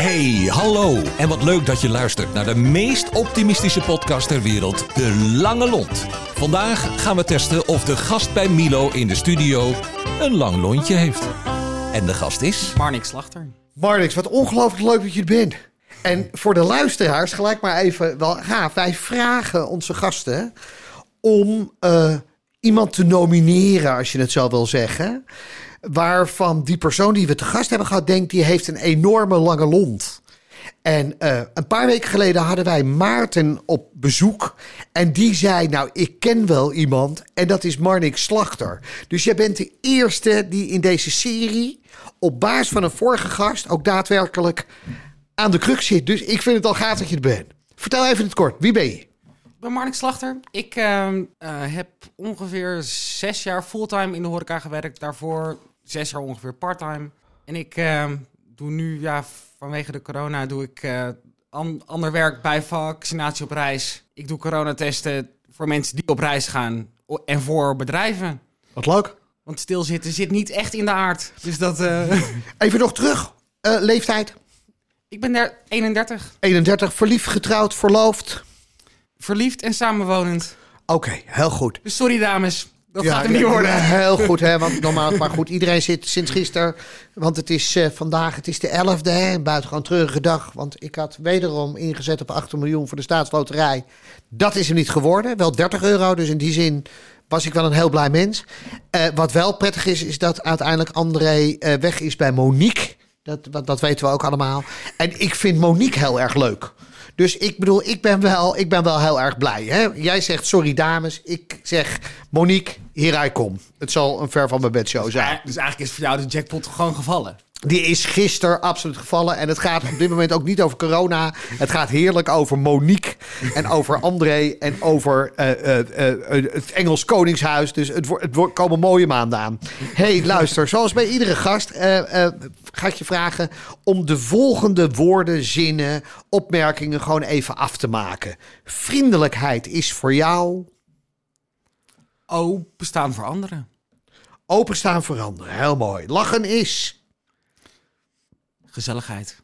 Hey, hallo. En wat leuk dat je luistert naar de meest optimistische podcast ter wereld, De Lange Lont. Vandaag gaan we testen of de gast bij Milo in de studio een lang lontje heeft. En de gast is... Marnik Slachter. Marnix, wat ongelooflijk leuk dat je er bent. En voor de luisteraars, gelijk maar even wel gaaf. Wij vragen onze gasten om eh, iemand te nomineren, als je het zo wil zeggen. Waarvan die persoon die we te gast hebben gehad, denkt die heeft een enorme lange lont. En eh, een paar weken geleden hadden wij Maarten op bezoek. En die zei: Nou, ik ken wel iemand. En dat is Marnik Slachter. Dus jij bent de eerste die in deze serie. op basis van een vorige gast. ook daadwerkelijk aan de kruk zit. Dus ik vind het al gaaf dat je er bent. Vertel even in het kort: wie ben je? Ik ben Marnik Slachter. Ik ehm, eh, heb ongeveer zes jaar fulltime in de horeca gewerkt. Daarvoor zes jaar ongeveer parttime. En ik ehm, doe nu, ja, vanwege de corona, doe ik eh, an- ander werk bij vaccinatie op reis. Ik doe coronatesten voor mensen die op reis gaan en voor bedrijven. Wat leuk. Want stilzitten zit niet echt in de aard. Dus dat... eh, Even nog terug. Eh, leeftijd: ik ben daar 31. 31, verliefd, getrouwd, verloofd. Verliefd en samenwonend. Oké, heel goed. Dus sorry dames, dat Ja, gaat hem niet worden. ja, heel goed, hè? Want normaal, maar goed, iedereen zit sinds gisteren. Want het is eh, vandaag, het is de 11e, hè? Een buitengewoon treurige dag. Want ik had wederom ingezet op 8 miljoen voor de staatsloterij. Dat is hem niet geworden. Wel 30 euro, dus in die zin was ik wel een heel blij mens. Eh, wat wel prettig is, is dat uiteindelijk André eh, weg is bij Monique. Dat, dat weten we ook allemaal. En ik vind Monique heel erg leuk. Dus ik bedoel, ik ben wel, ik ben wel heel erg blij. Hè? Jij zegt sorry dames. Ik zeg Monique, hier kom. Het zal een ver van mijn bed show zijn. Ja, dus eigenlijk is voor jou de jackpot gewoon gevallen. Die is gisteren absoluut gevallen. En het gaat op dit moment ook niet over corona. Het gaat heerlijk over Monique. En over André. En over eh, eh, eh, het Engels Koningshuis. Dus het, het komen mooie maanden aan. hey, luister. Zoals bij iedere gast ga ik je vragen om de volgende woorden, zinnen, opmerkingen gewoon even af te maken. Vriendelijkheid is voor jou Openstaan voor anderen. openstaan veranderen. Heel mooi. Lachen is Gezelligheid.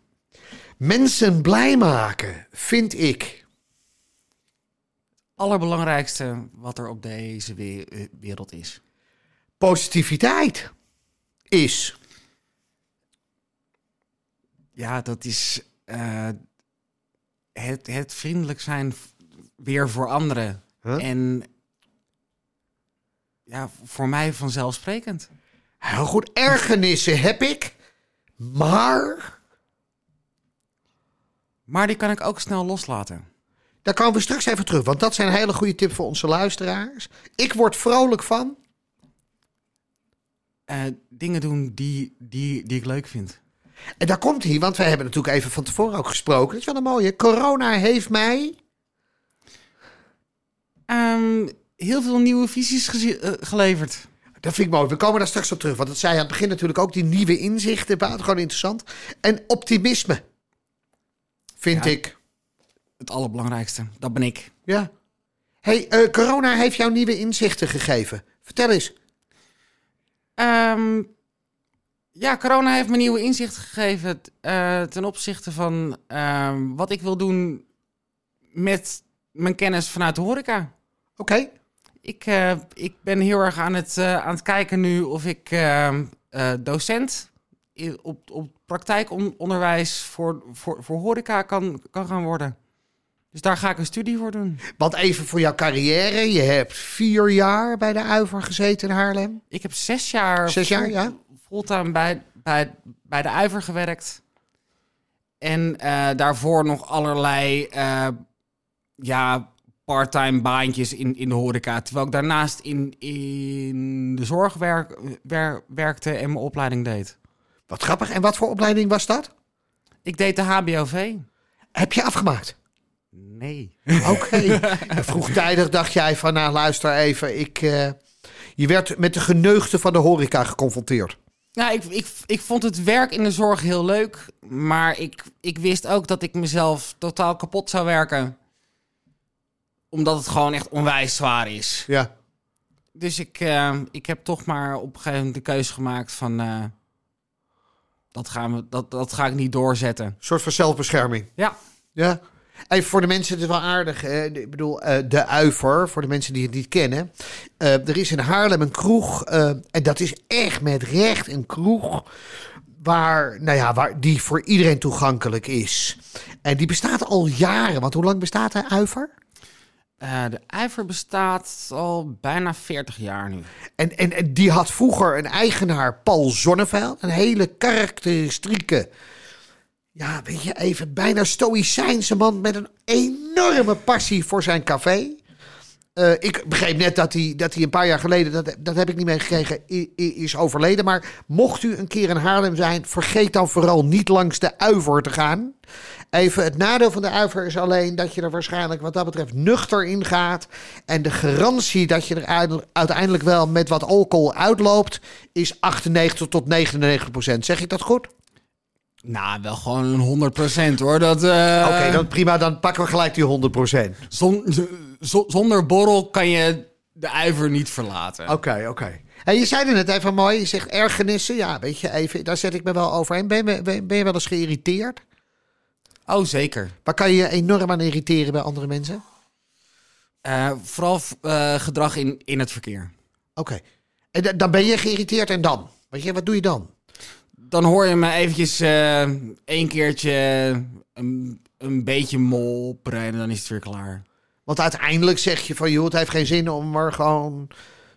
mensen blij maken, vind ik. Allerbelangrijkste wat er op deze eh, wereld is. Positiviteit is. Ja, dat is eh, het, het vriendelijk zijn weer voor anderen. Huh? En ja, voor mij vanzelfsprekend. Heel goed. Ergernissen heb ik. Maar Maar die kan ik ook snel loslaten. daar komen we straks even terug. Want dat zijn hele goede tips voor onze luisteraars. Ik word vrolijk van. Eh, dingen doen die, die, die ik leuk vind. En daar komt hij, want wij hebben natuurlijk even van tevoren ook gesproken. Dat is wel een mooie. Corona heeft mij. Ehm, heel veel nieuwe visies eh, geleverd. Dat vind ik mooi. We komen daar straks op terug. Want dat zei je aan het begin natuurlijk ook. Die nieuwe inzichten. Buitengewoon interessant. En optimisme. Vind Ja. ik. Het allerbelangrijkste, dat ben ik. Ja. hey, eh, corona heeft jou nieuwe inzichten gegeven. Vertel eens. Ehm, ja, corona heeft me nieuwe inzicht gegeven eh, ten opzichte van ehm, wat ik wil doen met mijn kennis vanuit de horeca. Oké. Ik, eh, ik ben heel erg aan het, eh, aan het kijken nu of ik ehm, eh, docent op, op praktijkonderwijs voor, voor, voor horeca kan, kan gaan worden. Dus daar ga ik een studie voor doen. Want even voor jouw carrière. Je hebt vier jaar bij de Uiver gezeten in Haarlem. Ik heb zes jaar, Zes jaar, ja. Fulltime bij, bij, bij de Uiver gewerkt. En eh, daarvoor nog allerlei eh, ja, parttime baantjes in, in de horeca. Terwijl ik daarnaast in, in de zorg werk, wer- werkte en mijn opleiding deed. Wat grappig. En wat voor opleiding was dat? Ik deed de HBOV. Heb je afgemaakt? Nee. Oké. Vroegtijdig dacht jij van, nou luister even. Ik, eh, je werd met de geneugten van de horeca geconfronteerd. Nou, ik, ik, ik vond het werk in de zorg heel leuk. Maar ik, ik wist ook dat ik mezelf totaal kapot zou werken. Omdat het gewoon echt onwijs zwaar is. Ja. Dus ik, eh, ik heb toch maar op een gegeven moment de keuze gemaakt van... eh, dat, gaan we, dat, dat ga ik niet doorzetten. Een soort van zelfbescherming. Ja, Ja. Even voor de mensen, het is wel aardig. Hè? Ik bedoel, eh, de Uiver, voor de mensen die het niet kennen. Eh, er is in Haarlem een kroeg. eh, en dat is echt met recht een kroeg. Waar, nou ja, waar die voor iedereen toegankelijk is. En die bestaat al jaren. Want hoe lang bestaat de Uiver? De IJver bestaat al bijna 40 jaar nu. En, en, en die had vroeger een eigenaar, Paul Zonneveld. Een hele karakteristieke, ja, weet je, even bijna stoïcijnse man met een enorme passie voor zijn café. Eh, ik begreep net dat hij, dat hij een paar jaar geleden, dat, dat heb ik niet meegekregen, is overleden. Maar mocht u een keer in Haarlem zijn, vergeet dan vooral niet langs de Uiver te gaan. Even, het nadeel van de Uiver is alleen dat je er waarschijnlijk wat dat betreft nuchter in gaat. En de garantie dat je er uite- uiteindelijk wel met wat alcohol uitloopt, is 98 tot 99 procent. Zeg ik dat goed? Nou, wel gewoon een 100% hoor. Dat, eh, Oké, dan prima, dan pakken we gelijk die 100 procent. zon- z- zonder borrel kan je de IJver niet verlaten. Oké, oké. En je zei er net even mooi, je zegt ergernissen. Ja, weet je, even, daar zet ik me wel overheen. Ben je, ben, je wel eens geïrriteerd? Oh, zeker. Waar kan je je enorm aan irriteren bij andere mensen? Eh, vooral eh, gedrag in, in het verkeer. Oké. En da- dan ben je geïrriteerd en dan? Weet je, wat doe je dan? Dan hoor je me eventjes eh één keertje een, een beetje mopperen en dan is het weer klaar. Want uiteindelijk zeg je van, joh, het heeft geen zin om er gewoon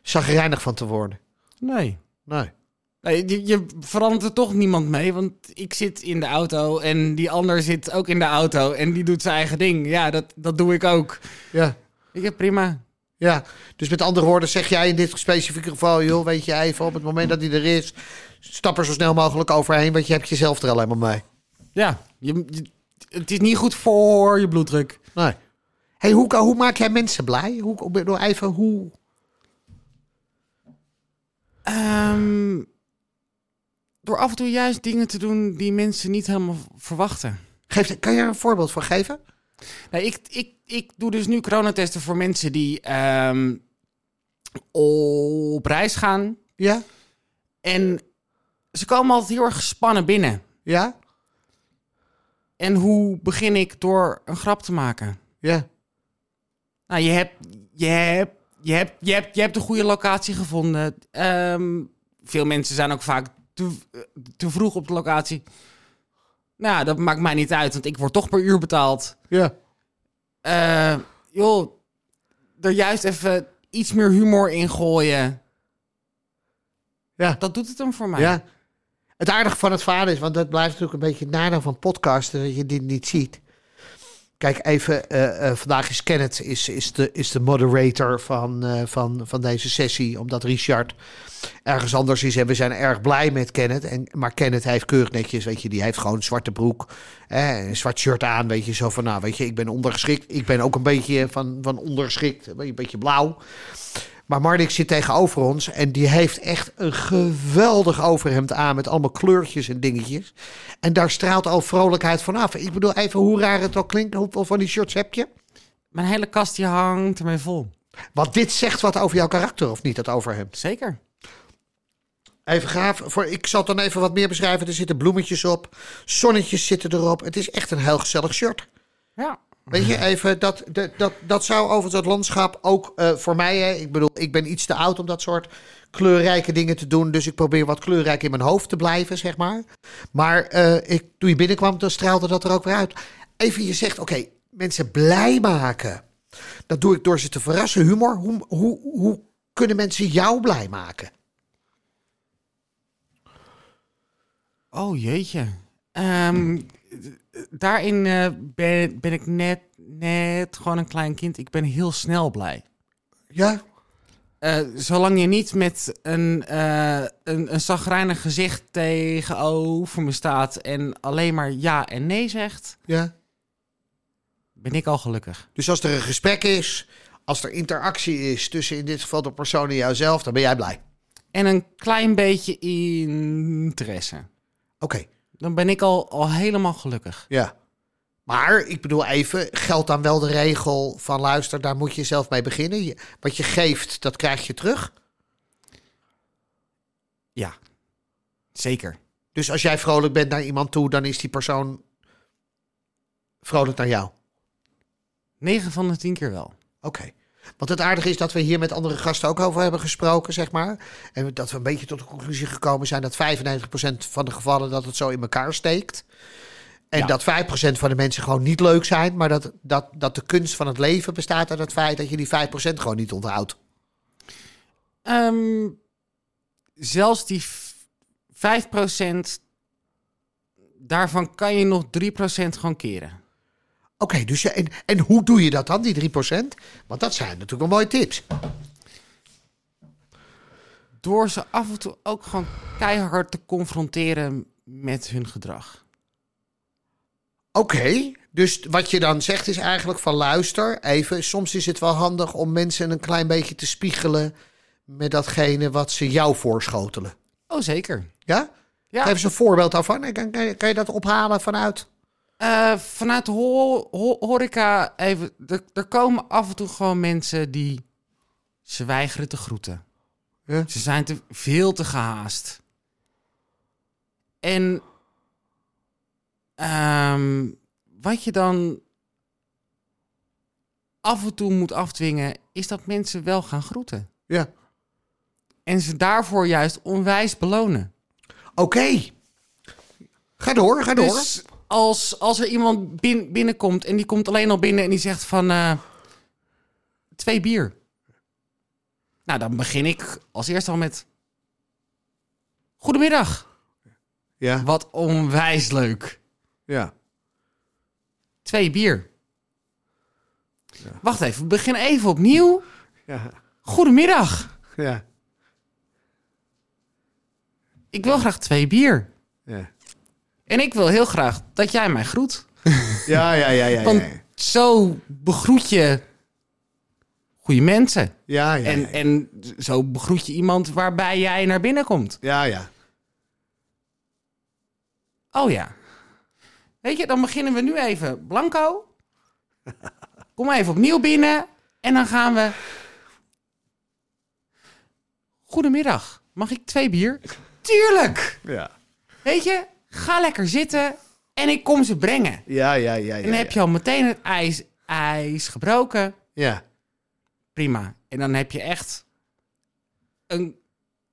zagrijnig van te worden. Nee. Nee. Nee, je, je verandert er toch niemand mee, want ik zit in de auto en die ander zit ook in de auto en die doet zijn eigen ding. Ja, dat, dat doe ik ook. Ja. Ik heb prima. Ja, dus met andere woorden zeg jij in dit specifieke geval, joh, weet je even, op het moment dat hij er is, stap er zo snel mogelijk overheen, want je hebt jezelf er alleen maar mee. Ja, je, je- het is niet goed voor je bloeddruk. Nee. Hey, hoe, hoe maak jij mensen blij? Hoe, ik bedoel, even hoe. Ehm, door af en toe juist dingen te doen die mensen niet helemaal verwachten. Geef, kan je er een voorbeeld van geven? Nee, ik, ik, ik doe dus nu coronatesten voor mensen die ehm, op reis gaan. Ja? En ze komen altijd heel erg gespannen binnen. Ja? En hoe begin ik door een grap te maken? Ja. Nou, je hebt, je hebt, je hebt, je hebt, je hebt de goede locatie gevonden. Ehm, veel mensen zijn ook vaak te, te vroeg op de locatie. Nou, dat maakt mij niet uit, want ik word toch per uur betaald. Ja. Eh, joh, er juist even iets meer humor in gooien. Ja. Dat doet het hem voor mij. Ja. Het aardige van het verhaal is, want dat blijft natuurlijk een beetje het nadeel van podcasten, dat je dit niet ziet. Kijk, even, eh, eh, vandaag is Kenneth is, is, de, is de moderator van, eh, van, van deze sessie, omdat Richard ergens anders is en we zijn erg blij met Kenneth. En, maar Kenneth heeft keurig netjes, weet je, die heeft gewoon zwarte broek, hè, een zwart shirt aan, weet je, zo van, nou, weet je, ik ben ondergeschikt. Ik ben ook een beetje van, van ondergeschikt, een beetje blauw. Maar Marnik zit tegenover ons en die heeft echt een geweldig overhemd aan met allemaal kleurtjes en dingetjes. En daar straalt al vrolijkheid vanaf. Ik bedoel, even hoe raar het ook klinkt, hoeveel van die shirts heb je? Mijn hele kastje hangt ermee vol. Want dit zegt wat over jouw karakter, of niet, dat overhemd? Zeker. Even gaaf. Voor, ik zal het dan even wat meer beschrijven. Er zitten bloemetjes op, zonnetjes zitten erop. Het is echt een heel gezellig shirt. Ja. Weet je, even, dat, dat, dat, dat zou over het landschap ook eh, voor mij... Hè, ik bedoel, ik ben iets te oud om dat soort kleurrijke dingen te doen. Dus ik probeer wat kleurrijk in mijn hoofd te blijven, zeg maar. Maar eh, ik, toen je binnenkwam, dan straalde dat er ook weer uit. Even, je zegt, oké, mensen blij maken. Dat doe ik door ze te verrassen. Humor, hoe, hoe, hoe kunnen mensen jou blij maken? Oh jeetje. Ehm, daarin eh, ben, ben ik net, net gewoon een klein kind. Ik ben heel snel blij. Ja? Eh, zolang je niet met een, eh een, een zagrijnig gezicht tegenover me staat en alleen maar ja en nee zegt, Ja? ben ik al gelukkig. Dus als er een gesprek is, als er interactie is tussen in dit geval de persoon en jouzelf, dan ben jij blij. En een klein beetje interesse. Oké, Dan ben ik al, al helemaal gelukkig. ja. Maar ik bedoel even, geldt dan wel de regel van luister, daar moet je zelf mee beginnen. Je- wat je geeft, dat krijg je terug. Ja, zeker. Dus als jij vrolijk bent naar iemand toe, dan is die persoon vrolijk naar jou. 9 van de 10 keer wel. Oké. Want het aardige is dat we hier met andere gasten ook over hebben gesproken, zeg maar. En dat we een beetje tot de conclusie gekomen zijn dat 95% van de gevallen dat het zo in elkaar steekt. En Ja. dat 5% van de mensen gewoon niet leuk zijn. Maar dat, dat, dat de kunst van het leven bestaat uit het feit dat je die 5% gewoon niet onthoudt. Ehm, zelfs die v- 5%, daarvan kan je nog 3% gewoon keren. Oké, dus je, en, en hoe doe je dat dan, die 3%? Want dat zijn natuurlijk wel mooie tips. Door ze af en toe ook gewoon keihard te confronteren met hun gedrag. Oké, dus wat je dan zegt is eigenlijk van luister even. Soms is het wel handig om mensen een klein beetje te spiegelen met datgene wat ze jou voorschotelen. Oh, zeker. Ja? Ja. Geef eens een voorbeeld daarvan. Kan, kan je dat ophalen vanuit? Eh, vanuit de ho- ho- horeca, even, er, er komen af en toe gewoon mensen die ze weigeren te groeten. Ja. Ze zijn te veel te gehaast. En ehm, wat je dan af en toe moet afdwingen, is dat mensen wel gaan groeten. Ja. En ze daarvoor juist onwijs belonen. Oké. Ga door, ga door. Als, als er iemand bin- binnenkomt en die komt alleen al binnen en die zegt van eh, twee bier. Nou, dan begin ik als eerste al met Goedemiddag. ja, Wat onwijs leuk. ja. Twee bier. Wacht even, we beginnen even opnieuw. Ja, Goedemiddag. ja, Ik wil graag twee bier. ja. En ik wil heel graag dat jij mij groet. Ja, ja, ja, ja. Want ja. zo begroet je goede mensen. Ja, ja, En, ja. en zo begroet je iemand waarbij jij naar binnen komt. ja, ja. Oh ja. Weet je, dan beginnen we nu even blanco. Kom even opnieuw binnen. En dan gaan we... Goedemiddag. Mag ik twee bier? Tuurlijk. Ja, Weet je, ga lekker zitten en ik kom ze brengen. ja, ja, ja. En dan heb je al meteen het ijs, ijs gebroken. Ja, Prima. En dan heb je echt een,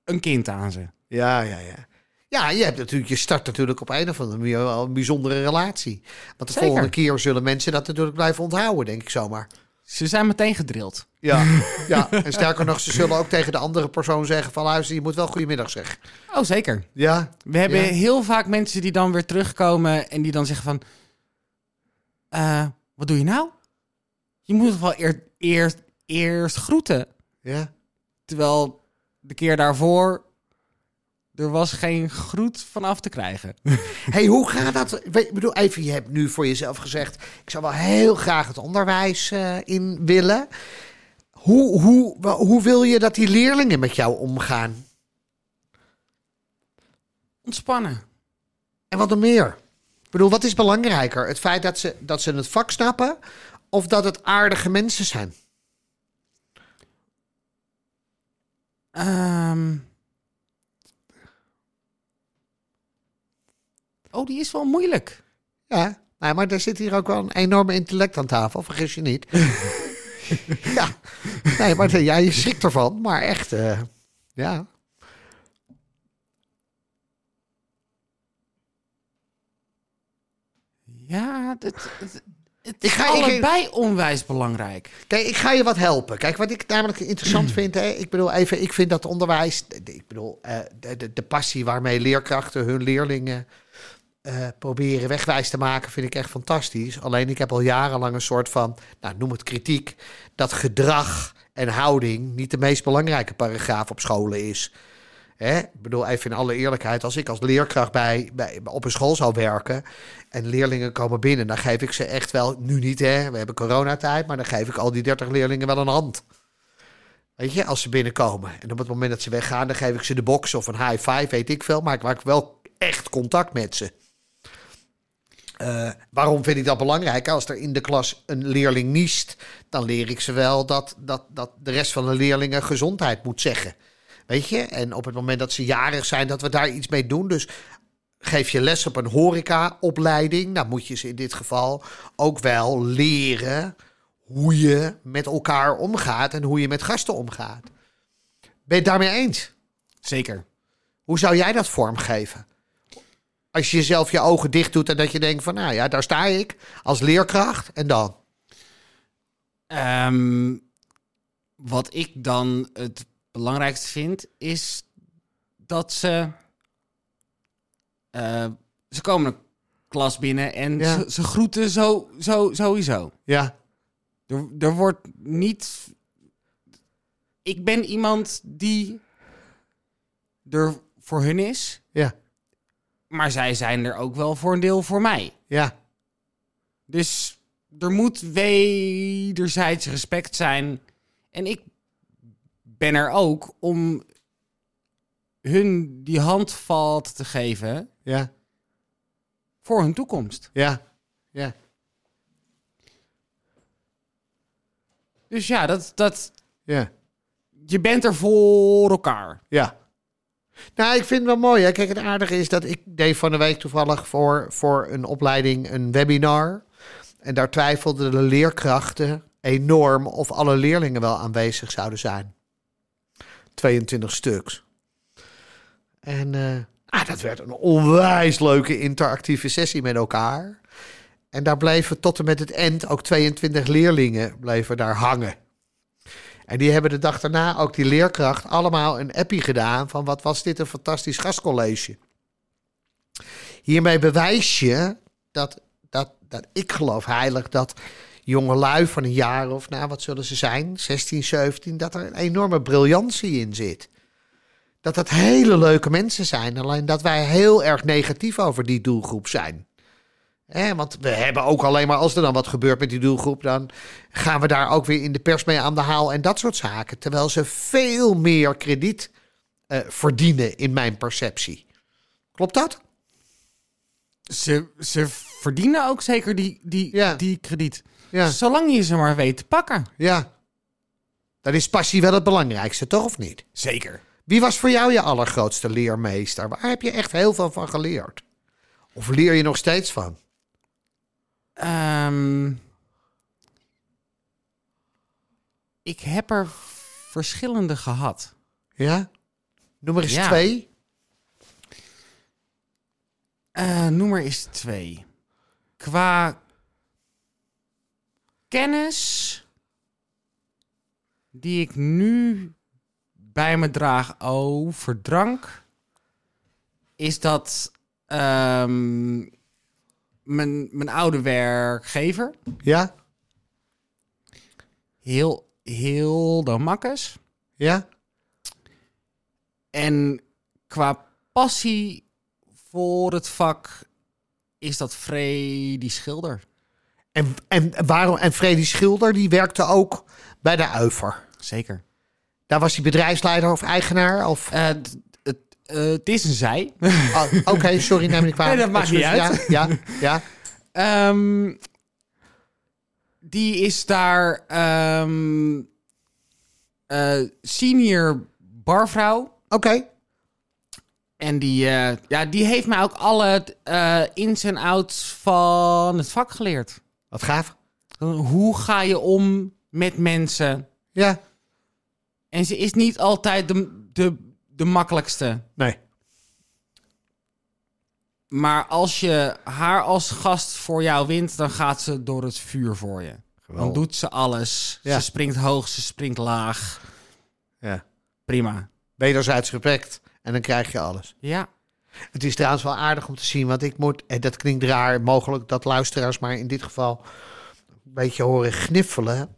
een kind aan ze. ja, ja, ja. Ja, je hebt natuurlijk, je start natuurlijk op een of andere manier wel een bijzondere relatie. Want de Zeker. volgende keer zullen mensen dat natuurlijk blijven onthouden, denk ik zomaar. Ze zijn meteen gedrild. Ja, ja. En sterker nog, ze zullen ook tegen de andere persoon zeggen van luister, je moet wel goedemiddag zeggen. Oh, zeker. Ja, We hebben Ja. heel vaak mensen die dan weer terugkomen en die dan zeggen van... eh, wat doe je nou? Je moet wel eer- eerst, eerst groeten. ja. Terwijl de keer daarvoor er was geen groet vanaf te krijgen. hey, hoe gaat dat? Ik bedoel, even, je hebt nu voor jezelf gezegd, ik zou wel heel graag het onderwijs eh, in willen. Hoe, hoe, hoe wil je dat die leerlingen met jou omgaan? Ontspannen. En wat dan meer? Ik bedoel, wat is belangrijker? Het feit dat ze, dat ze het vak snappen of dat het aardige mensen zijn? Ehm. Oh, die is wel moeilijk. Ja, nou, maar er zit hier ook wel een enorme intellect aan tafel, vergis je niet. ja, nee, maar ja, je schrikt ervan, maar echt, eh, ja. Ja, het, het, het Ik is ga- ik- allebei onwijs belangrijk. Kijk, ik ga je wat helpen. Kijk, wat ik namelijk interessant vind, hè, ik bedoel even, ik vind dat onderwijs, ik bedoel, eh, de, de, de passie waarmee leerkrachten hun leerlingen eh, proberen wegwijs te maken, vind ik echt fantastisch. Alleen ik heb al jarenlang een soort van, nou noem het kritiek, dat gedrag en houding niet de meest belangrijke paragraaf op scholen is. Hè? Ik bedoel, even in alle eerlijkheid, als ik als leerkracht bij, bij, op een school zou werken en leerlingen komen binnen, dan geef ik ze echt wel, nu niet hè, we hebben coronatijd, maar dan geef ik al die 30 leerlingen wel een hand. Weet je, als ze binnenkomen. En op het moment dat ze weggaan, dan geef ik ze de box of een high five, weet ik veel, maar ik maak wel echt contact met ze. Eh, waarom vind ik dat belangrijk? Als er in de klas een leerling niest, dan leer ik ze wel dat, dat, dat de rest van de leerlingen gezondheid moet zeggen. Weet je? En op het moment dat ze jarig zijn, dat we daar iets mee doen. Dus geef je les op een horecaopleiding. Nou moet je ze in dit geval ook wel leren hoe je met elkaar omgaat en hoe je met gasten omgaat. Ben je het daarmee eens? Zeker. Hoe zou jij dat vormgeven? Als je jezelf je ogen dicht doet en dat je denkt van, nou ja, daar sta ik als leerkracht en dan. Ehm, wat ik dan het belangrijkste vind, is dat ze. eh, ze komen een klas binnen en Ja. ze, ze groeten zo, zo, sowieso. Ja, Er, er wordt niet. Ik ben iemand die er voor hun is, ja, maar zij zijn er ook wel voor een deel voor mij. ja, Dus er moet wederzijds respect zijn. En ik ben er ook om hun die handvat te geven ja, voor hun toekomst. ja, ja. Dus ja, dat, dat, ja. je bent er voor elkaar. Ja. Nou, ik vind het wel mooi. Kijk, het aardige is dat ik deed van de week toevallig voor, voor een opleiding een webinar. En daar twijfelden de leerkrachten enorm of alle leerlingen wel aanwezig zouden zijn. 22 stuks. En eh, ah, dat werd een onwijs leuke interactieve sessie met elkaar. En daar bleven tot en met het eind ook 22 leerlingen bleven daar hangen. En die hebben de dag daarna ook die leerkracht allemaal een appie gedaan van wat was dit een fantastisch gastcollege. Hiermee bewijs je dat, dat, dat ik geloof heilig dat jonge lui van een jaar of nou wat zullen ze zijn, 16, 17, dat er een enorme briljantie in zit. Dat dat hele leuke mensen zijn, alleen dat wij heel erg negatief over die doelgroep zijn. Want we hebben ook alleen maar als er dan wat gebeurt met die doelgroep, dan gaan we daar ook weer in de pers mee aan de haal en dat soort zaken. Terwijl ze veel meer krediet eh, verdienen in mijn perceptie. Klopt dat? Ze, ze verdienen ook zeker die, die, Ja. die krediet. Ja. Zolang je ze maar weet te pakken. Ja. Dan is passie wel het belangrijkste, toch of niet? Zeker. Wie was voor jou je allergrootste leermeester? Waar heb je echt heel veel van geleerd? Of leer je nog steeds van? Ehm, ik heb er verschillende gehad. Ja? Noem er eens Ja. twee. Noem maar eens twee. Qua kennis die ik nu bij me draag over drank, is dat ehm, mijn, mijn oude werkgever, Ja? heel, heel de makkes. Ja? En qua passie voor het vak is dat Freddy Schilder. En, en, waarom, en Freddy Schilder, die werkte ook bij de Uiver. Zeker. Daar was hij bedrijfsleider of eigenaar? Of... Eh, het, eh, het is een zij. Oh, Oké, sorry, neem me. Nee, dat maakt niet Excuus. Ja, ja, ja. Ehm, die is daar ehm, eh, senior barvrouw. Oké. En die, eh, ja, die heeft mij ook alle ins en outs van het vak geleerd. Wat gaaf. Hoe ga je om met mensen? Ja. En ze is niet altijd de, de, de makkelijkste. Nee. Maar als je haar als gast voor jou wint, dan gaat ze door het vuur voor je. Dan doet ze alles. Ja. Ze springt hoog, ze springt laag. Ja. Prima. Wederzijds respect. En dan krijg je alles. Ja. Het is trouwens wel aardig om te zien, want ik moet, en dat klinkt raar, mogelijk dat luisteraars maar in dit geval een beetje horen gniffelen.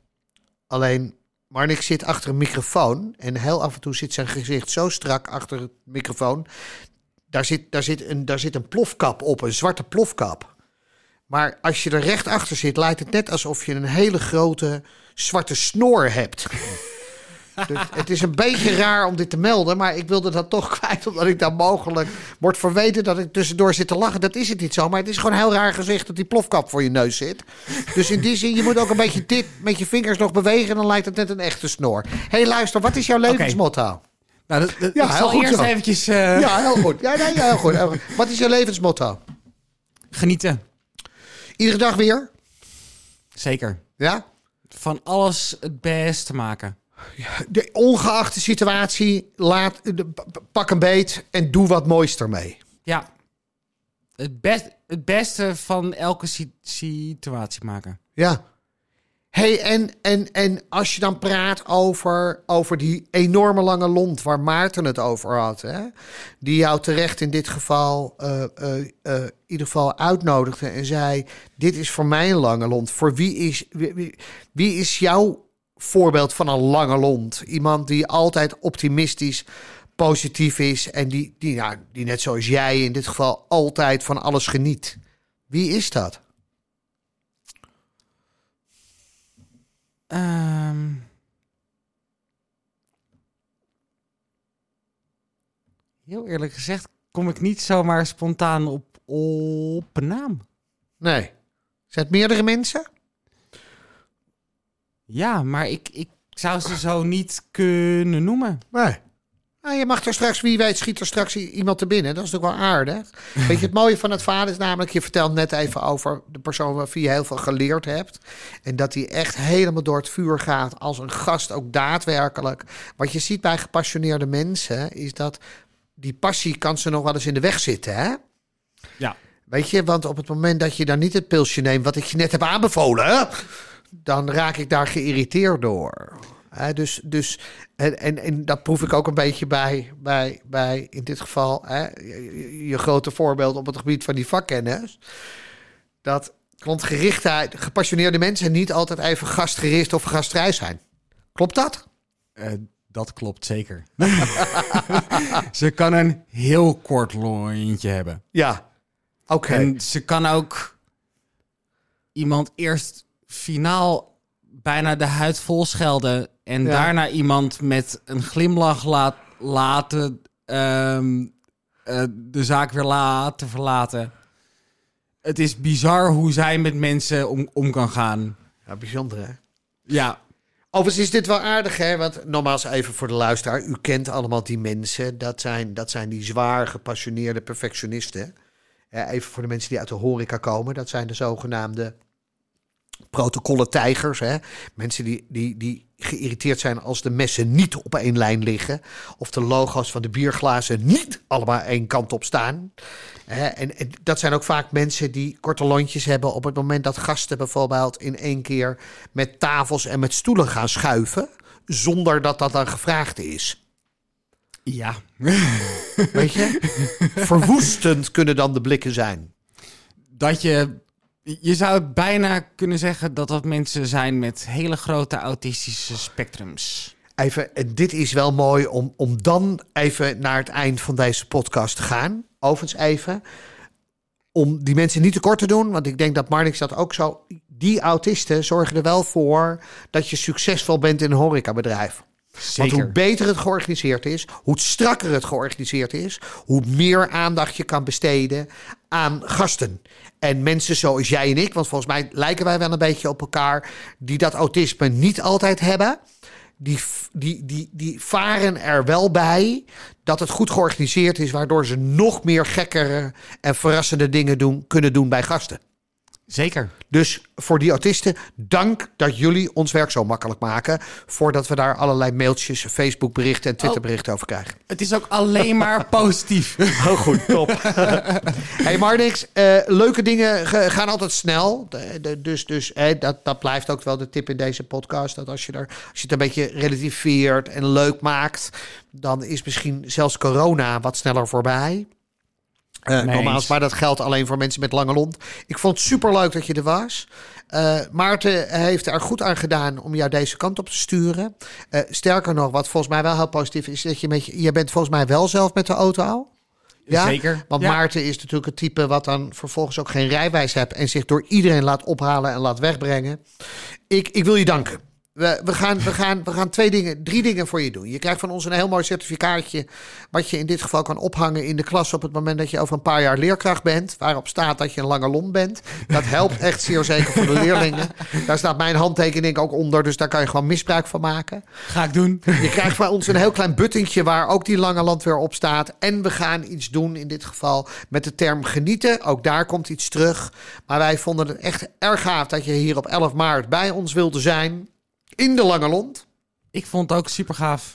Alleen, Marnik zit achter een microfoon en heel af en toe zit zijn gezicht zo strak achter het microfoon. Daar zit, daar zit, een, daar zit een plofkap op, een zwarte plofkap. Maar als je er recht achter zit, lijkt het net alsof je een hele grote zwarte snor hebt. Dus het is een beetje raar om dit te melden, maar ik wilde dat toch kwijt, omdat ik daar mogelijk wordt verweten dat ik tussendoor zit te lachen. Dat is het niet zo, maar het is gewoon heel raar gezegd dat die plofkap voor je neus zit. Dus in die zin, je moet ook een beetje dit met je vingers nog bewegen en dan lijkt het net een echte snor. Hey, luister, wat is jouw levensmotto? Nou, dat, dat- Ja, ik heel zal goed eerst zo. eventjes eh, Ja, heel goed. Ja, nee, heel goed. heel goed. Wat is je levensmotto? genieten. Iedere dag weer? Zeker. Ja? Van alles het beste maken. De ongeacht de situatie, laat, de- p- pak een beet en doe wat moois ermee. Ja. Het, best, het beste van elke si- situatie maken. Ja. hey, en, en, en als je dan praat over, over die enorme lange lont waar Maarten het over had, hè, die jou terecht in dit geval eh, eh, eh, in ieder geval uitnodigde en zei: Dit is voor mij een lange lont. Voor wie is, wie, wie- wie is jouw voorbeeld van een lange lont? Iemand die altijd optimistisch, positief is en die, die, nou, die net zoals jij in dit geval altijd van alles geniet. Wie is dat? Ehm. heel eerlijk gezegd kom ik niet zomaar spontaan op, op een naam. Nee. Zijn het meerdere mensen? Ja, maar ik, ik zou ze zo niet kunnen noemen. Nee. Nou, je mag er straks, wie weet, schiet er straks iemand te binnen. Dat is toch wel aardig. Weet je, het mooie van het verhaal is namelijk, je vertelt net even over de persoon waarvan je heel veel geleerd hebt. En dat die echt helemaal door het vuur gaat als een gast, ook daadwerkelijk. Wat je ziet bij gepassioneerde mensen, is dat die passie kan ze nog wel eens in de weg zitten, hè? Ja. Weet je, want op het moment dat je dan niet het pilsje neemt wat ik je net heb aanbevolen, dan raak ik daar geïrriteerd door. Dus, dus en, en, en dat proef ik ook een beetje bij, bij, bij in dit geval, je grote voorbeeld op het gebied van die vakkennis. Dat klantgerichtheid, gepassioneerde mensen niet altijd even gastgericht of gastvrij zijn. Klopt dat? Eh, dat klopt zeker. ze kan een heel kort lontje hebben. Ja. Oké. En ze kan ook iemand eerst finaal bijna de huid vol schelden. En Ja. daarna iemand met een glimlach laat, laten ehm, eh, de zaak weer laten verlaten. Het is bizar hoe zij met mensen om, om kan gaan. Ja, bijzonder hè? Ja, Overigens is dit wel aardig, hè? Want nogmaals even voor de luisteraar. U kent allemaal die mensen. Dat zijn, dat zijn die zwaar gepassioneerde perfectionisten. Even voor de mensen die uit de horeca komen. Dat zijn de zogenaamde protocollen tijgers. Hè? Mensen die, die, die geïrriteerd zijn als de messen niet op één lijn liggen. Of de logo's van de bierglazen niet allemaal één kant op staan. Hè, en, en dat zijn ook vaak mensen die korte lontjes hebben op het moment dat gasten bijvoorbeeld in één keer met tafels en met stoelen gaan schuiven. Zonder dat dat dan gevraagd is. ja. Weet je? Verwoestend kunnen dan de blikken zijn. dat je. Je zou bijna kunnen zeggen dat dat mensen zijn met hele grote autistische spectrums. Even, en dit is wel mooi om, om dan even naar het eind van deze podcast te gaan. Overigens even. Om die mensen niet te kort te doen, want ik denk dat Marnix dat ook zo. Die autisten zorgen er wel voor dat je succesvol bent in een horecabedrijf. Want hoe beter het georganiseerd is, hoe strakker het georganiseerd is, hoe meer aandacht je kan besteden aan gasten. En mensen zoals jij en ik, want volgens mij lijken wij wel een beetje op elkaar, die dat autisme niet altijd hebben, die, die, die, die varen er wel bij dat het goed georganiseerd is, waardoor ze nog meer gekkere en verrassende dingen doen, kunnen doen bij gasten. Zeker. Dus voor die autisten, dank dat jullie ons werk zo makkelijk maken. Voordat we daar allerlei mailtjes, Facebook berichten en Twitter berichten over krijgen. Het is ook alleen maar positief. Heel goed, top. hey Marnix, eh, leuke dingen ge- gaan altijd snel. De- de- dus dus dat, dat blijft ook wel de tip in deze podcast. Dat als je, er, als je het een beetje relativeert en leuk maakt... dan is misschien zelfs corona wat sneller voorbij. Nee nogmaals, maar dat geldt alleen voor mensen met lange lont. Ik vond het superleuk dat je er was. Eh, Maarten heeft er goed aan gedaan om jou deze kant op te sturen. Eh, sterker nog, wat volgens mij wel heel positief is... dat je met je, je bent volgens mij wel zelf met de auto. Ja, Zeker. Want Ja. Maarten is natuurlijk het type wat dan vervolgens ook geen rijwijs hebt... en zich door iedereen laat ophalen en laat wegbrengen. Ik, ik wil je danken. We, we, gaan, we, gaan, we gaan twee dingen, drie dingen voor je doen. Je krijgt van ons een heel mooi certificaatje. Wat je in dit geval kan ophangen in de klas op het moment dat je over een paar jaar leerkracht bent. Waarop staat dat je een lange lont bent. Dat helpt echt zeer zeker voor de leerlingen. Daar staat mijn handtekening ook onder. Dus daar kan je gewoon misbruik van maken. Ga ik doen. Je krijgt van ons een heel klein buttentje waar ook die lange land weer op staat. En we gaan iets doen in dit geval met de term genieten. Ook daar komt iets terug. Maar wij vonden het echt erg gaaf dat je hier op 11 maart bij ons wilde zijn in de Lange Lond. Ik vond het ook super gaaf.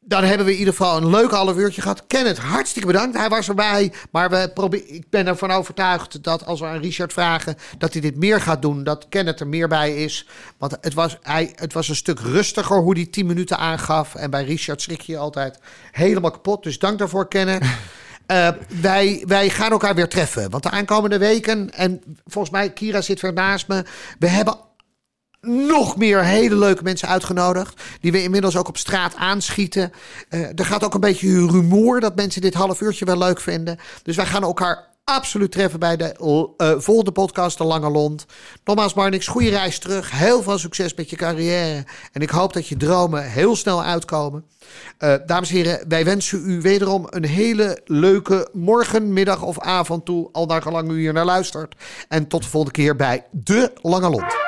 Dan hebben we in ieder geval een leuk half uurtje gehad. Kenneth, hartstikke bedankt. Hij was erbij. Maar we probeer, ik ben ervan overtuigd dat als we aan Richard vragen... dat hij dit meer gaat doen, dat Kenneth er meer bij is. Want het was, hij, het was een stuk rustiger hoe hij 10 minuten aangaf. En bij Richard schrik je altijd helemaal kapot. Dus dank daarvoor, Kenneth. Uh, wij, wij gaan elkaar weer treffen. Want de aankomende weken, en volgens mij, Kira zit weer naast me. We hebben nog meer hele leuke mensen uitgenodigd. Die we inmiddels ook op straat aanschieten. Uh, er gaat ook een beetje rumoer dat mensen dit half uurtje wel leuk vinden. Dus wij gaan elkaar absoluut treffen bij de uh, volgende podcast, De Lange Lond. Nogmaals, Marnix, goede reis terug. Heel veel succes met je carrière. En ik hoop dat je dromen heel snel uitkomen. Uh, dames en heren, wij wensen u wederom een hele leuke morgen, middag of avond toe. Al naar gelang u hier naar luistert. En tot de volgende keer bij De Lange Lond.